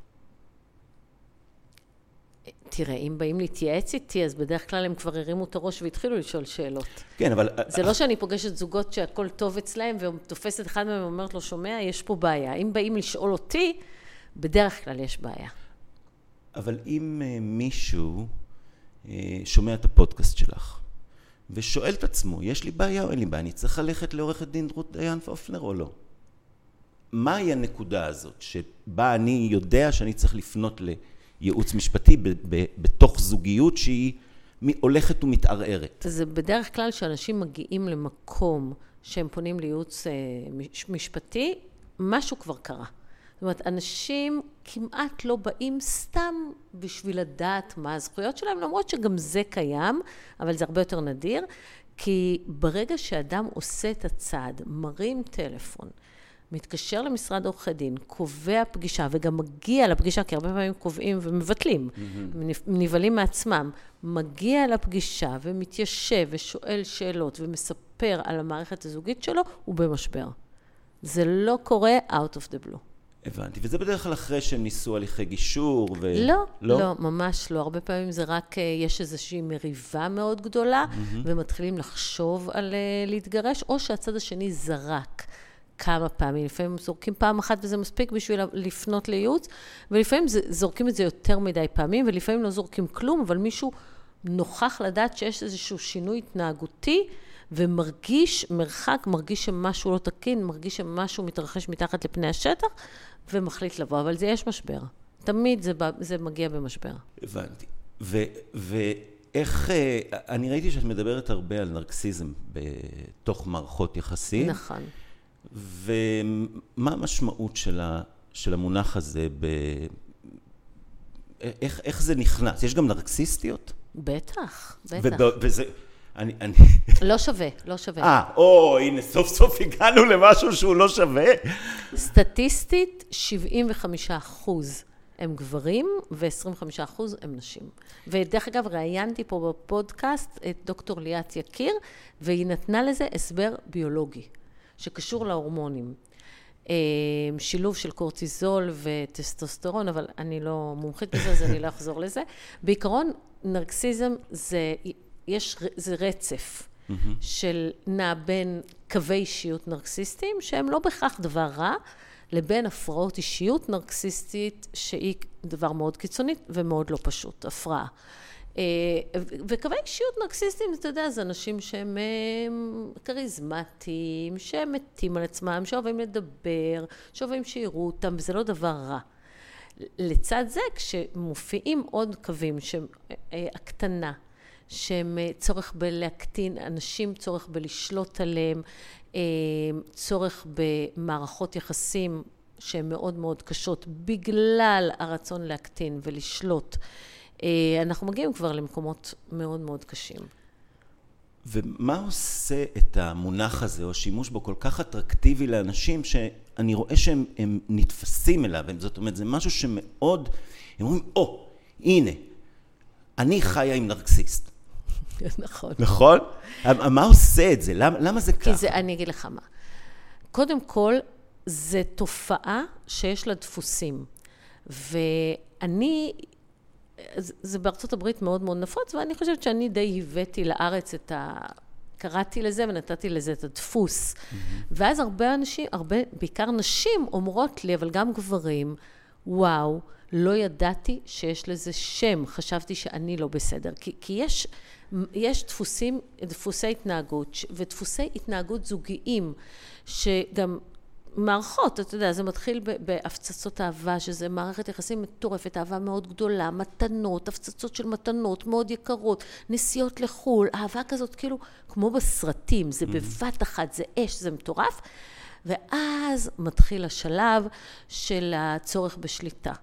תראה, אם באים להתייעץ איתי, אז בדרך כלל הם כבר הרימו את הראש והתחילו לשאול שאלות. כן, אבל... זה לא שאני פוגשת זוגות שהכל טוב אצלהם, ותופסת אחד מהם ואומרת לו, שומע, יש פה בעיה. אם באים לשאול אותי, בדרך כלל יש בעיה. אבל אם uh, מישהו uh, שומע את הפודקאסט שלך, ושואל את עצמו, יש לי בעיה או אין לי בעיה, אני צריך ללכת לעורכת דין רות דיין פופנר או לא? מהי הנקודה הזאת, שבה אני יודע שאני צריך לפנות ל... ייעוץ משפטי ב, ב, בתוך זוגיות שהיא הולכת ומתערערת. זה בדרך כלל שאנשים מגיעים למקום שהם פונים לייעוץ אה, משפטי, משהו כבר קרה. זאת אומרת, אנשים כמעט לא באים סתם בשביל לדעת מה הזכויות שלהם, למרות שגם זה קיים, אבל זה הרבה יותר נדיר, כי ברגע שאדם עושה את הצעד, מרים טלפון, מתקשר למשרד עורכי דין, קובע פגישה, וגם מגיע לפגישה, כי הרבה פעמים קובעים ומבטלים, mm-hmm. נבהלים מעצמם, מגיע לפגישה ומתיישב ושואל שאלות ומספר על המערכת הזוגית שלו, הוא במשבר. זה לא קורה out of the blue. הבנתי, וזה בדרך כלל אחרי שהם ניסו הליכי גישור ו... לא, לא, לא, ממש לא. הרבה פעמים זה רק, אה, יש איזושהי מריבה מאוד גדולה, mm-hmm. ומתחילים לחשוב על אה, להתגרש, או שהצד השני זרק. כמה פעמים, לפעמים זורקים פעם אחת וזה מספיק בשביל לפנות לייעוץ, ולפעמים זה, זורקים את זה יותר מדי פעמים, ולפעמים לא זורקים כלום, אבל מישהו נוכח לדעת שיש איזשהו שינוי התנהגותי, ומרגיש מרחק, מרגיש שמשהו לא תקין, מרגיש שמשהו מתרחש מתחת לפני השטח, ומחליט לבוא, אבל זה יש משבר. תמיד זה, זה מגיע במשבר. הבנתי. ו, ואיך, אה, אני ראיתי שאת מדברת הרבה על נרקסיזם בתוך מערכות יחסים. נכון. ומה המשמעות של, ה, של המונח הזה ב... איך, איך זה נכנס? יש גם נרקסיסטיות? בטח, בטח. וב, וזה... אני, אני... [laughs] לא שווה, לא שווה. אה, או, הנה, סוף סוף הגענו למשהו שהוא לא שווה. סטטיסטית, 75 אחוז הם גברים ו-25 אחוז הם נשים. ודרך אגב, ראיינתי פה בפודקאסט את דוקטור ליאת יקיר, והיא נתנה לזה הסבר ביולוגי, שקשור להורמונים. אה, שילוב של קורטיזול וטסטוסטרון, אבל אני לא מומחית בזה, אז אני לא אחזור לזה. בעיקרון, נרקסיזם זה, יש, זה רצף. Mm-hmm. של נע בין קווי אישיות נרקסיסטיים, שהם לא בהכרח דבר רע, לבין הפרעות אישיות נרקסיסטית, שהיא דבר מאוד קיצוני ומאוד לא פשוט, הפרעה. אה, וקווי אישיות נרקסיסטיים, אתה יודע, זה אנשים שהם כריזמטיים, שהם מתים על עצמם, שאוהבים לדבר, שאוהבים שיראו אותם, וזה לא דבר רע. לצד זה, כשמופיעים עוד קווים, שהקטנה, אה, שהם אה, צורך בלהקטין אנשים, צורך בלשלוט עליהם, צורך במערכות יחסים שהן מאוד מאוד קשות, בגלל הרצון להקטין ולשלוט. אה, אנחנו מגיעים כבר למקומות מאוד מאוד קשים. ומה עושה את המונח הזה, או השימוש בו, כל כך אטרקטיבי לאנשים, שאני רואה שהם נתפסים אליו, זאת אומרת, זה משהו שמאוד, הם אומרים, או, oh, הנה, אני חיה עם נרקסיסט. [laughs] נכון. נכון? מה עושה את זה? למה, למה זה ככה? כי זה, אני אגיד לך מה. קודם כל, זה תופעה שיש לה דפוסים. ואני זה בארצות הברית מאוד מאוד נפוץ, ואני חושבת שאני די הבאתי לארץ את ה... קראתי לזה ונתתי לזה את הדפוס. Mm-hmm. ואז הרבה אנשים, הרבה, בעיקר נשים, אומרות לי, אבל גם גברים, וואו, לא ידעתי שיש לזה שם, חשבתי שאני לא בסדר. כי, כי יש, יש דפוסים, דפוסי התנהגות ודפוסי התנהגות זוגיים, שגם מערכות, אתה יודע, זה מתחיל בהפצצות אהבה, שזה מערכת יחסים מטורפת, אהבה מאוד גדולה, מתנות, הפצצות של מתנות מאוד יקרות, נסיעות לחו"ל, אהבה כזאת כאילו, כמו בסרטים, זה אמ-הממ. בבת אחת, זה אש, זה מטורף, ואז מתחיל השלב של הצורך בשליטה.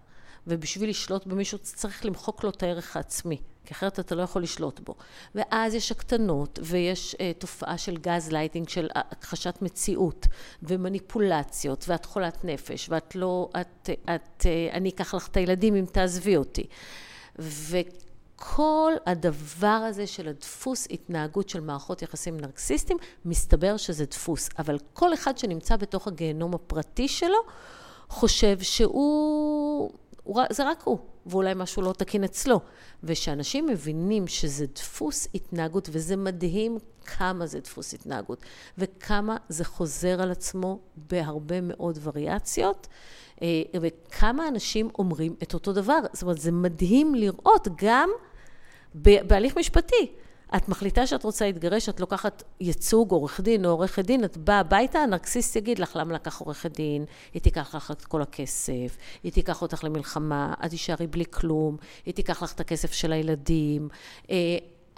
ובשביל לשלוט במישהו צריך למחוק לו את הערך העצמי. כי אחרת אתה לא יכול לשלוט בו. ואז יש הקטנות, ויש אה, תופעה של גז לייטינג, של הכחשת מציאות, ומניפולציות, ואת חולת נפש, ואת לא, את, את, אה, אני אקח לך את הילדים אם תעזבי אותי. וכל הדבר הזה של הדפוס התנהגות של מערכות יחסים נרקסיסטיים, מסתבר שזה דפוס. אבל כל אחד שנמצא בתוך הגיהנום הפרטי שלו, חושב שהוא... זה רק הוא, ואולי משהו לא תקין אצלו. ושאנשים מבינים שזה דפוס התנהגות, וזה מדהים כמה זה דפוס התנהגות, וכמה זה חוזר על עצמו בהרבה מאוד וריאציות, אה, וכמה אנשים אומרים את אותו דבר. זאת אומרת, זה מדהים לראות גם בהליך משפטי. את מחליטה שאת רוצה להתגרש, את לוקחת ייצוג, עורך דין או עורכת דין, את באה הביתה, הנרקסיסט יגיד לך למה לקח עורכת דין, היא תיקח לך את כל הכסף, היא תיקח אותך למלחמה, את תישארי בלי כלום, היא תיקח לך את הכסף של הילדים. אה,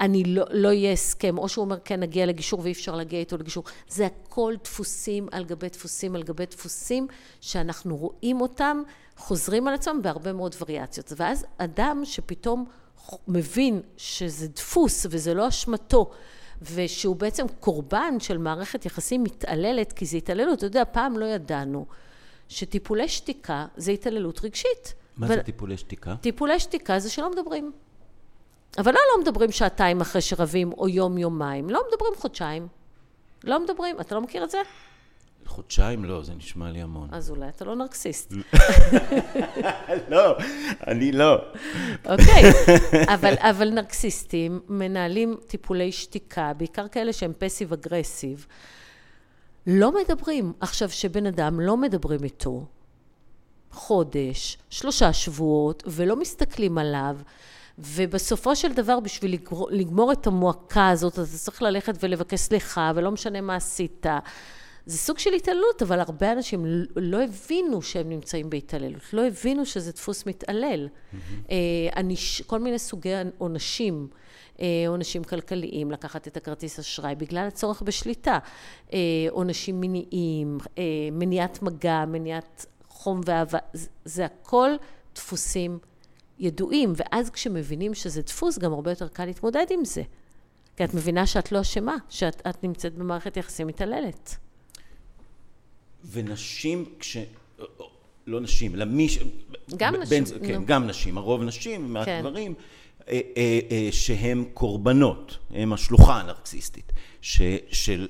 אני לא, לא יהיה הסכם, או שהוא אומר כן נגיע לגישור ואי אפשר להגיע איתו לגישור. זה הכל דפוסים על גבי דפוסים על גבי דפוסים שאנחנו רואים אותם חוזרים על עצמם בהרבה מאוד וריאציות. ואז אדם שפתאום מבין שזה דפוס וזה לא אשמתו, ושהוא בעצם קורבן של מערכת יחסים מתעללת, כי זה התעללות, אתה יודע, פעם לא ידענו שטיפולי שתיקה זה התעללות רגשית. מה ו... זה טיפולי שתיקה? טיפולי שתיקה זה שלא מדברים. אבל לא, לא מדברים שעתיים אחרי שרבים, או יום-יומיים. לא מדברים חודשיים. לא מדברים. אתה לא מכיר את זה? חודשיים לא, זה נשמע לי המון. אז אולי אתה לא נרקסיסט. [laughs] לא, אני לא. אוקיי, אבל, אבל נרקסיסטים מנהלים טיפולי שתיקה, בעיקר כאלה שהם פסיב אגרסיב, לא מדברים. עכשיו, שבן אדם לא מדברים איתו חודש, שלושה שבועות, ולא מסתכלים עליו, ובסופו של דבר, בשביל לגמור, את המועקה הזאת, אתה צריך ללכת ולבקש סליחה, ולא משנה מה עשית. זה סוג של התעללות, אבל הרבה אנשים לא הבינו שהם נמצאים בהתעללות, לא הבינו שזה דפוס מתעלל. Mm-hmm. כל מיני סוגי עונשים. אה, עונשים כלכליים, לקחת את הכרטיס אשראי בגלל הצורך בשליטה, אה, עונשים מיניים, מניעת מגע, מניעת חום ואהבה, זה הכל דפוסים ידועים, ואז כשמבינים שזה דפוס, גם הרבה יותר קל להתמודד עם זה. כי את מבינה שאת לא אשמה, שאת נמצאת במערכת יחסים מתעללת. ונשים, כש... לא נשים, אלא מי ש... גם נשים. כן, נו. גם נשים, הרוב נשים, מעט כן. גברים, אה, אה, אה, שהם קורבנות, הם השלוחה הנרקסיסטית, ש, של...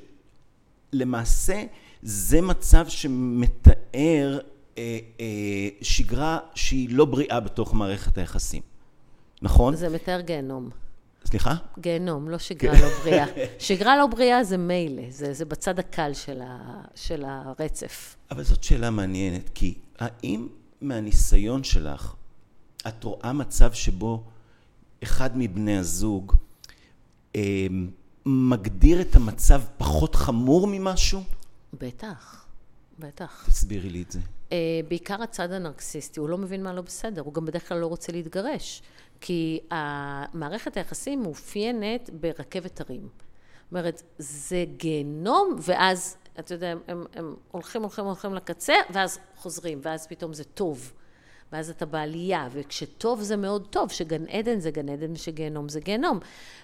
למעשה זה מצב שמתאר אה, אה, שגרה שהיא לא בריאה בתוך מערכת היחסים, נכון? זה מתאר גיהנום. סליחה? גיהנום, לא [laughs] שגרה לא בריאה. שגרה לא בריאה זה מילא, זה, זה בצד הקל של, ה, של הרצף. אבל זאת שאלה מעניינת, כי האם מהניסיון שלך את רואה מצב שבו אחד מבני הזוג אה, מגדיר את המצב פחות חמור ממשהו? בטח, בטח. תסבירי לי את זה. אה, בעיקר הצד הנרקסיסטי, הוא לא מבין מה לא בסדר, הוא גם בדרך כלל לא רוצה להתגרש. כי מערכת היחסים מאופיינת ברכבת הרים. זאת אומרת, זה גיהנום, ואז, אתה יודע, הם, הם, הם הולכים, הולכים, הולכים לקצה, ואז חוזרים, ואז פתאום זה טוב. ואז אתה בעלייה, וכשטוב זה מאוד טוב, שגן עדן זה גן עדן ושגיהנום זה גיהנום.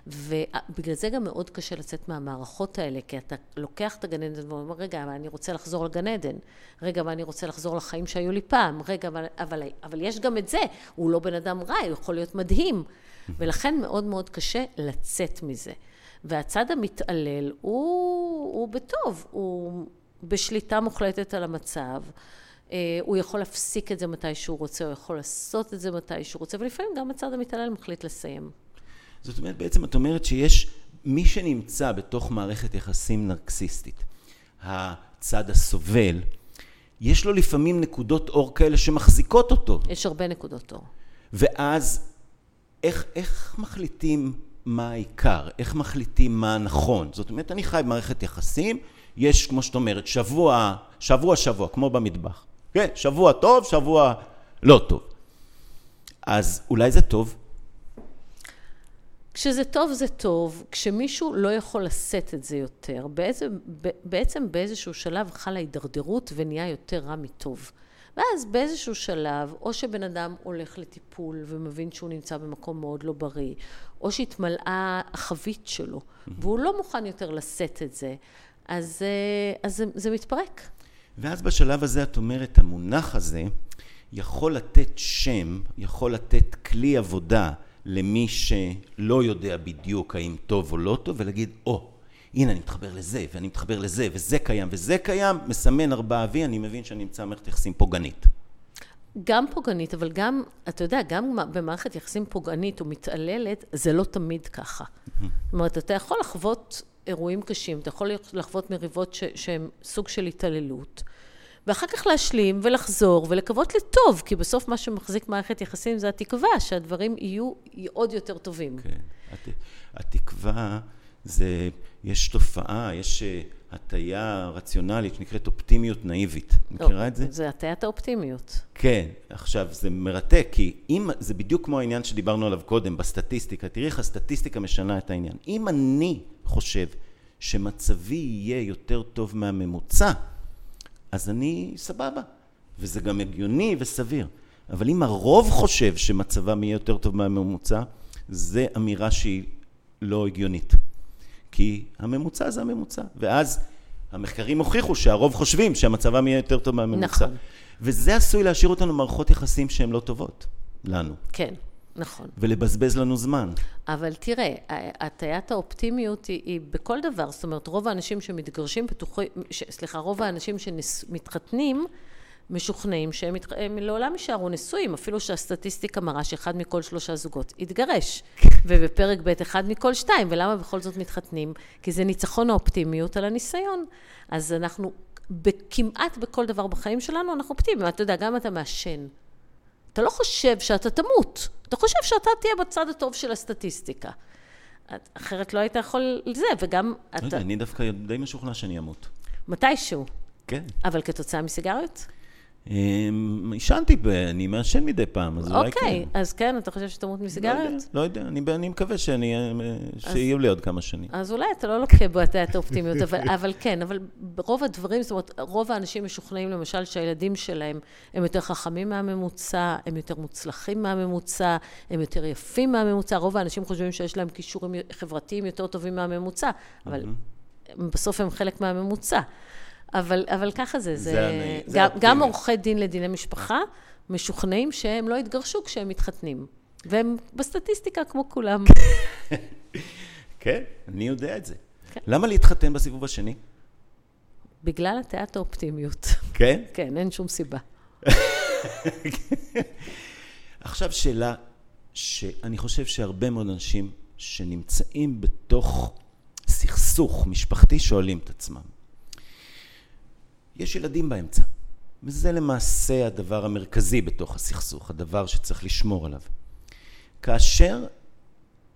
ובגלל זה גם מאוד קשה לצאת מהמערכות האלה, כי אתה לוקח את הגן עדן ואומר, רגע, אבל אני רוצה לחזור לגן עדן, רגע, אבל אני רוצה לחזור לחיים שהיו לי פעם, רגע, אבל, אבל, אבל יש גם את זה, הוא לא בן אדם רע, הוא יכול להיות מדהים. ולכן מאוד מאוד קשה לצאת מזה. והצד המתעלל הוא, הוא בטוב, הוא בשליטה מוחלטת על המצב. אה, הוא יכול להפסיק את זה מתי שהוא רוצה, הוא יכול לעשות את זה מתי שהוא רוצה, ולפעמים גם הצד המתעלל מחליט לסיים. זאת אומרת, בעצם את אומרת שיש מי שנמצא בתוך מערכת יחסים נרקסיסטית, הצד הסובל, יש לו לפעמים נקודות אור כאלה שמחזיקות אותו. יש הרבה נקודות אור. ואז איך, איך מחליטים מה העיקר? איך מחליטים מה הנכון? זאת אומרת, אני חי במערכת יחסים, יש, כמו שאת אומרת, שבוע, שבוע, שבוע, כמו במטבח. כן, שבוע טוב, שבוע לא טוב. אז אולי זה טוב? כשזה טוב זה טוב, כשמישהו לא יכול לשאת את זה יותר, בעצם, בעצם באיזשהו שלב חלה הידרדרות ונהיה יותר רע מטוב. ואז באיזשהו שלב, או שבן אדם הולך לטיפול ומבין שהוא נמצא במקום מאוד לא בריא, או שהתמלאה החבית שלו, והוא לא מוכן יותר לשאת את זה, אז, אה, אז זה, זה מתפרק. ואז בשלב הזה את אומרת, המונח הזה יכול לתת שם, יכול לתת כלי עבודה למי שלא יודע בדיוק האם טוב או לא טוב, ולהגיד, או, oh, הנה אני מתחבר לזה, ואני מתחבר לזה, וזה קיים וזה קיים, מסמן ארבעה וי, אני מבין שאני נמצא במערכת יחסים פוגענית. גם פוגענית, אבל גם, אתה יודע, גם במערכת יחסים פוגענית ומתעללת, זה לא תמיד ככה. זאת אומרת, אתה יכול לחוות אירועים קשים, אתה יכול לחוות מריבות שהן סוג של התעללות, ואחר כך להשלים ולחזור ולקוות לטוב, כי בסוף מה שמחזיק מערכת יחסים זה התקווה, שהדברים יהיו עוד יותר טובים. כן, הת, התקווה זה, יש תופעה, יש אה, הטיה רציונלית שנקראת אופטימיות נאיבית. מכירה את זה? זה הטיית האופטימיות. כן, עכשיו זה מרתק, כי אם, זה בדיוק כמו העניין שדיברנו עליו קודם, בסטטיסטיקה, תראי איך הסטטיסטיקה משנה את העניין. אם אני חושב שמצבי יהיה יותר טוב מהממוצע, אז אני סבבה, וזה גם הגיוני וסביר. אבל אם הרוב חושב שמצבם יהיה יותר טוב מהממוצע, זה אמירה שהיא לא הגיונית. כי הממוצע זה הממוצע. ואז המחקרים הוכיחו שהרוב חושבים שהמצבם יהיה יותר טוב מהממוצע. נכון. וזה עשוי להשאיר אותנו מערכות יחסים שהן לא טובות לנו. כן. נכון. ולבזבז לנו זמן. אבל תראה, הטיית האופטימיות היא, היא בכל דבר, זאת אומרת, רוב האנשים שמתגרשים בטוחי, סליחה, רוב האנשים שמתחתנים, משוכנעים שהם מת... לעולם יישארו נשואים, אפילו שהסטטיסטיקה מראה שאחד מכל שלושה זוגות יתגרש. ובפרק ב' אחד מכל שתיים, ולמה בכל זאת מתחתנים? כי זה ניצחון האופטימיות על הניסיון. אז אנחנו, כמעט בכל דבר בחיים שלנו, אנחנו אופטימיים. אתה יודע, גם אתה מעשן. אתה לא חושב שאתה תמות, אתה חושב שאתה תהיה בצד הטוב של הסטטיסטיקה. אחרת לא היית יכול לזה, וגם אתה... לא יודע, אני דווקא די משוכנע שאני אמות. מתישהו. כן. אבל כתוצאה מסיגריות? אמ, עישנתי, אני מעשן מדי פעם, אז אולי כן. אוקיי, אז כן, אתה חושב שתמות לא מסיגריות? לא יודע, אני, אני מקווה אה, שיהיו לי עוד כמה שנים. אז אולי אתה לא לוקח בו את האופטימיות, אבל, [laughs] אבל כן, אבל ברוב הדברים, זאת אומרת, רוב האנשים משוכנעים למשל שהילדים שלהם הם יותר חכמים מהממוצע, הם יותר מוצלחים מהממוצע, הם יותר יפים מהממוצע, רוב האנשים חושבים שיש להם כישורים חברתיים יותר טובים מהממוצע, אבל בסוף הם חלק מהממוצע. אבל, אבל ככה זה, זה, זה אני- זה גם. גם עורכי דין לדיני משפחה משוכנעים שהם לא יתגרשו כשהם מתחתנים. והם בסטטיסטיקה כמו כולם. [laughs] כן, אני יודע את זה. כן. למה להתחתן בסיבוב השני? בגלל הטיית האופטימיות. כן? [laughs] כן, אין שום סיבה. [laughs] עכשיו שאלה שאני חושב שהרבה מאוד אנשים שנמצאים בתוך סכסוך משפחתי שואלים את עצמם. יש ילדים באמצע, וזה למעשה הדבר המרכזי בתוך הסכסוך, הדבר שצריך לשמור עליו. כאשר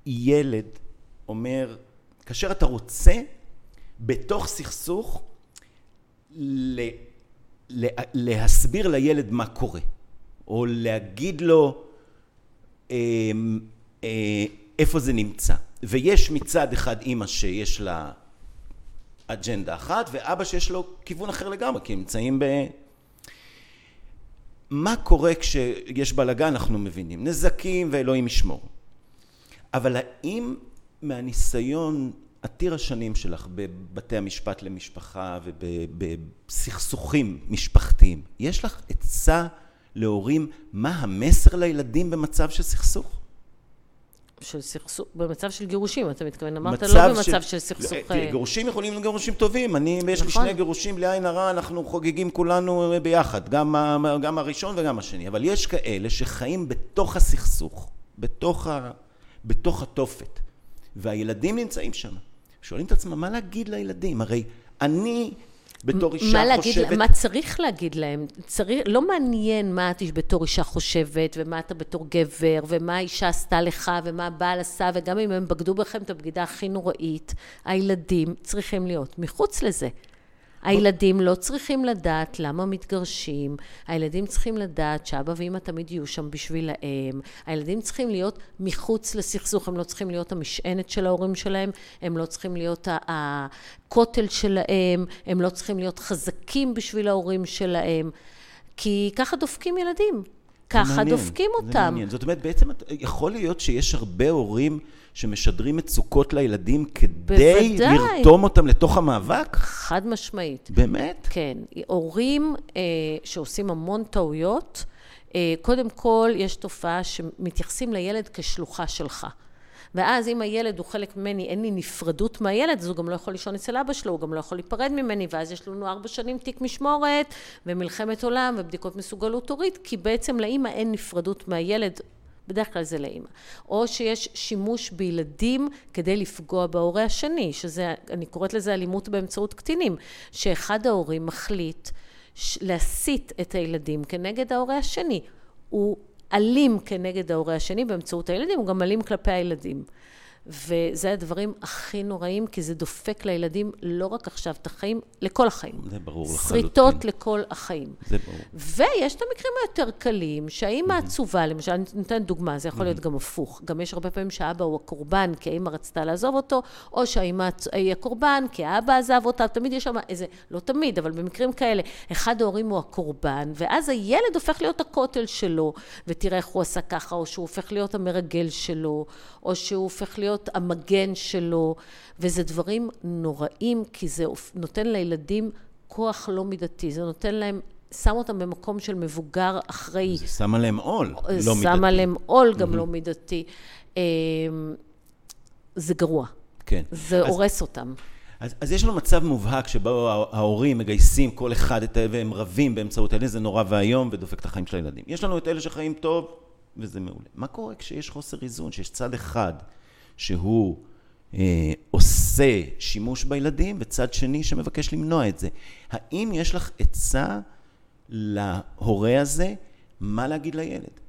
ילד אומר, כאשר אתה רוצה בתוך סכסוך להסביר לילד מה קורה, או להגיד לו אה, אה, איפה זה נמצא. ויש מצד אחד אימא שיש לה אג'נדה אחת, ואבא שיש לו כיוון אחר לגמרי, כי הם נמצאים ב... מה קורה כשיש בלאגן אנחנו מבינים, נזקים ואלוהים ישמור. אבל האם מהניסיון עתיר השנים שלך בבתי המשפט למשפחה ובסכסוכים משפחתיים, יש לך עצה להורים מה המסר לילדים במצב של סכסוך? של סכסוך, במצב של גירושים, אתה מתכוון, אמרת לא במצב של סכסוך... לא, אה, גירושים יכולים להיות גירושים טובים. אני, יש לי נכון. שני גירושים בלי עין הרע, אנחנו חוגגים כולנו ביחד, גם, ה- גם הראשון וגם השני. אבל יש כאלה שחיים בתוך הסכסוך, בתוך, ה, בתוך התופת, והילדים נמצאים שם. שואלים את עצמם, מה להגיד לילדים? הרי אני, בתור אישה מה להגיד, חושבת... מה צריך להגיד להם? צריך, לא מעניין מה את בתור אישה חושבת, ומה אתה בתור גבר, ומה האישה עשתה לך, ומה הבעל עשה, וגם אם הם בגדו בכם את הבגידה הכי נוראית, הילדים צריכים להיות מחוץ לזה. הילדים לא צריכים לדעת למה מתגרשים, הילדים צריכים לדעת שאבא ואמא תמיד יהיו שם בשבילהם, הילדים צריכים להיות מחוץ לסכסוך, הם לא צריכים להיות המשענת של ההורים שלהם, הם לא צריכים להיות הכותל שלהם, הם לא צריכים להיות חזקים בשביל ההורים שלהם, כי ככה דופקים ילדים, ככה מעניין, דופקים זה אותם. מעניין. זאת אומרת, בעצם יכול להיות שיש הרבה הורים שמשדרים מצוקות לילדים כדי בוודאי. לרתום אותם לתוך המאבק? חד משמעית. באמת? כן, הורים אה, שעושים המון טעויות, אה, קודם כל יש תופעה שמתייחסים לילד כשלוחה שלך. ואז אם הילד הוא חלק ממני, אין לי נפרדות מהילד, אז הוא גם לא יכול לישון אצל אבא שלו, הוא גם לא יכול להיפרד ממני, ואז יש לנו ארבע שנים תיק משמורת, ומלחמת עולם, ובדיקות מסוגלות הורית, כי בעצם לאימא אין נפרדות מהילד, בדרך כלל זה לאימא. או שיש שימוש בילדים כדי לפגוע בהורה השני, שזה, אני קוראת לזה אלימות באמצעות קטינים, שאחד ההורים מחליט להסית את הילדים כנגד ההורה השני. הוא אלים כנגד ההורה השני באמצעות הילדים, הוא גם אלים כלפי הילדים. וזה הדברים הכי נוראים, כי זה דופק לילדים לא רק עכשיו את החיים, לכל החיים. זה ברור לחלוטין. שריטות לכל החיים. זה ברור. ויש את המקרים היותר קלים, שהאימא עצובה, למשל, אני נותנת דוגמה, זה יכול להיות גם הפוך. גם יש הרבה פעמים שהאבא הוא הקורבן, כי האימא רצתה לעזוב אותו, או שהאימא היא הקורבן, כי האבא עזב אותה, תמיד יש שם איזה, לא תמיד, אבל במקרים כאלה, אחד ההורים הוא הקורבן, ואז הילד הופך להיות הכותל שלו, ותראה איך הוא עשה ככה, או שהוא הופך להיות המרגל שלו, או שהוא הופך להיות המגן שלו, וזה דברים נוראים, כי זה נותן לילדים כוח לא מידתי, זה נותן להם, שם אותם במקום של מבוגר אחראי. זה שם עליהם עול, לא מידתי. שם עליהם עול גם לא מידתי. אמ, זה גרוע. כן. זה אז- הורס אותם. אז, אז יש לנו מצב מובהק שבו הה- ההורים מגייסים כל אחד את ה... והם רבים באמצעות אלה, זה נורא ואיום ודופק את החיים של הילדים. יש לנו את אלה שחיים טוב, וזה מעולה. מה קורה כשיש חוסר איזון, שיש צד אחד שהוא אה, עושה שימוש בילדים, וצד שני שמבקש למנוע את זה? האם יש לך עצה להורה הזה מה להגיד לילד?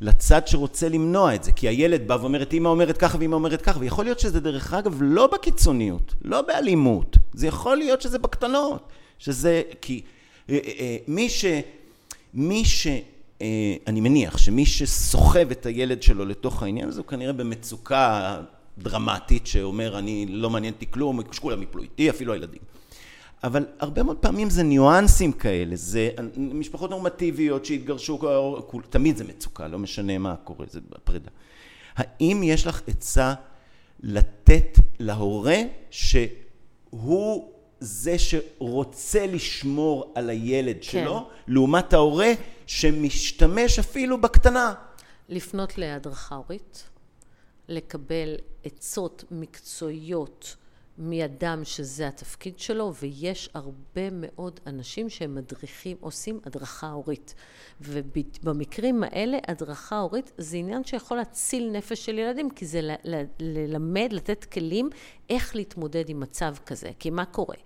לצד שרוצה למנוע את זה, כי הילד בא ואומר, אמא אומרת ככה ואמא אומרת ככה, ויכול להיות שזה דרך אגב לא בקיצוניות, לא באלימות, זה יכול להיות שזה בקטנות, שזה... כי אה, אה, מי ש... מי ש... אה, אני מניח שמי שסוחב את הילד שלו לתוך העניין הזה הוא כנראה במצוקה דרמטית שאומר אני לא מעניין אותי כלום, שכולם יפלו איתי, אפילו הילדים. אבל הרבה מאוד פעמים זה ניואנסים כאלה, זה משפחות נורמטיביות שהתגרשו, תמיד זה מצוקה, לא משנה מה קורה, זה פרידה. האם יש לך עצה לתת להורה שהוא זה שרוצה לשמור על הילד כן. שלו, לעומת ההורה שמשתמש אפילו בקטנה? לפנות להדרכה הורית, לקבל עצות מקצועיות מאדם שזה התפקיד שלו, ויש הרבה מאוד אנשים שהם מדריכים, עושים הדרכה הורית. ובמקרים האלה, הדרכה הורית זה עניין שיכול להציל נפש של ילדים, כי זה ללמד, לתת כלים איך להתמודד עם מצב כזה. כי מה קורה?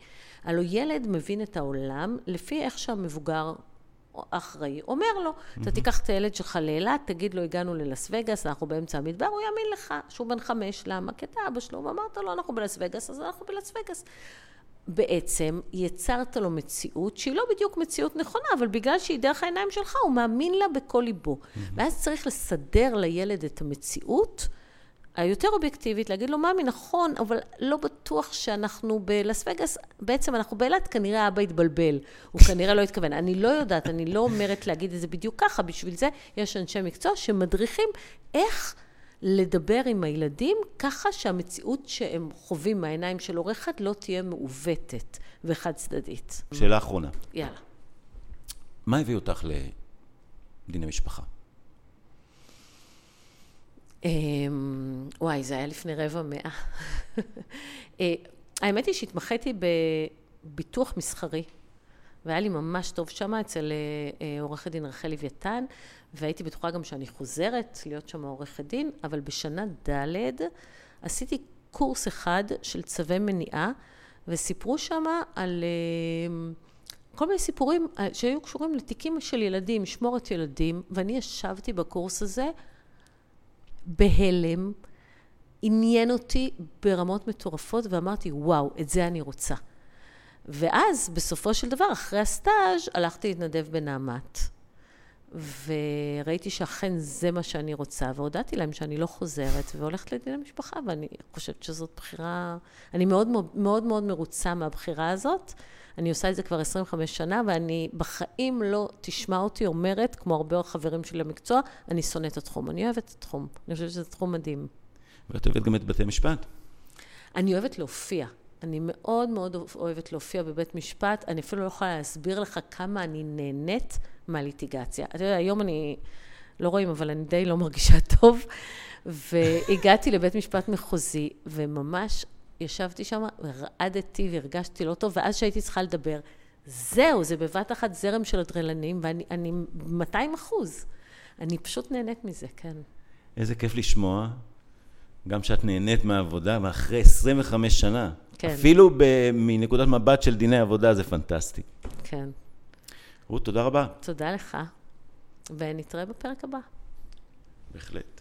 הלוא ילד מבין את העולם לפי איך שהמבוגר אחראי אומר לו, אתה תיקח את הילד שלך לאילת, תגיד לו, הגענו ללס וגאס, אנחנו באמצע המדבר, הוא יאמין לך שהוא בן חמש, למה? כי אתה אבא שלו, ואמרת לו, אנחנו בלס וגאס, אז אנחנו בלס וגאס. בעצם יצרת לו מציאות שהיא לא בדיוק מציאות נכונה, אבל בגלל שהיא דרך העיניים שלך, הוא מאמין לה בכל ליבו. ואז צריך לסדר לילד את המציאות. היותר אובייקטיבית, להגיד לו, ממי, נכון, אבל לא בטוח שאנחנו בלס וגאס, בעצם אנחנו באילת, כנראה אבא התבלבל, הוא כנראה לא התכוון. אני לא יודעת, אני לא אומרת להגיד את זה בדיוק ככה, בשביל זה יש אנשי מקצוע שמדריכים איך לדבר עם הילדים ככה שהמציאות שהם חווים מהעיניים של הורה אחד לא תהיה מעוותת וחד צדדית. שאלה אחרונה. יאללה. מה הביא אותך לדיני משפחה? אמ, וואי, זה היה לפני רבע מאה. [laughs] אה, האמת היא שהתמחיתי בביטוח מסחרי, והיה לי ממש טוב שם אצל אה, אה, עורכת דין רחל לוויתן, והייתי בטוחה גם שאני חוזרת להיות שם עורכת דין, אבל בשנה ד' עשיתי קורס אחד של צווי מניעה, וסיפרו שם על כל מיני סיפורים שהיו קשורים לתיקים של ילדים, משמורת ילדים, ואני ישבתי בקורס הזה בהלם, עניין אותי ברמות מטורפות, ואמרתי, וואו, את זה אני רוצה. ואז, בסופו של דבר, אחרי הסטאז', הלכתי להתנדב בנעמת. וראיתי שאכן זה מה שאני רוצה, והודעתי להם שאני לא חוזרת והולכת לדין המשפחה, ואני חושבת שזאת בחירה, אני מאוד מאוד מאוד מרוצה מהבחירה הזאת. אני עושה את זה כבר 25 שנה, ואני בחיים לא תשמע אותי אומרת, כמו הרבה חברים שלי למקצוע, אני שונאת את התחום. אני אוהבת את התחום. אני חושבת שזה תחום מדהים. ואת אוהבת גם את בתי משפט? אני אוהבת להופיע. אני מאוד מאוד אוהבת להופיע בבית משפט. אני אפילו לא יכולה להסביר לך כמה אני נהנית מהליטיגציה. אתה יודע, היום אני, לא רואים, אבל אני די לא מרגישה טוב. [laughs] והגעתי לבית משפט מחוזי, וממש ישבתי שם, ורעדתי והרגשתי לא טוב, ואז שהייתי צריכה לדבר, זהו, זה בבת אחת זרם של אדרלנים, ואני 200 אחוז. אני פשוט נהנית מזה, כן. איזה כיף לשמוע, גם שאת נהנית מהעבודה, ואחרי 25 שנה. כן. אפילו ב- מנקודת מבט של דיני עבודה זה פנטסטי. כן. רות, תודה רבה. תודה לך, ונתראה בפרק הבא. בהחלט.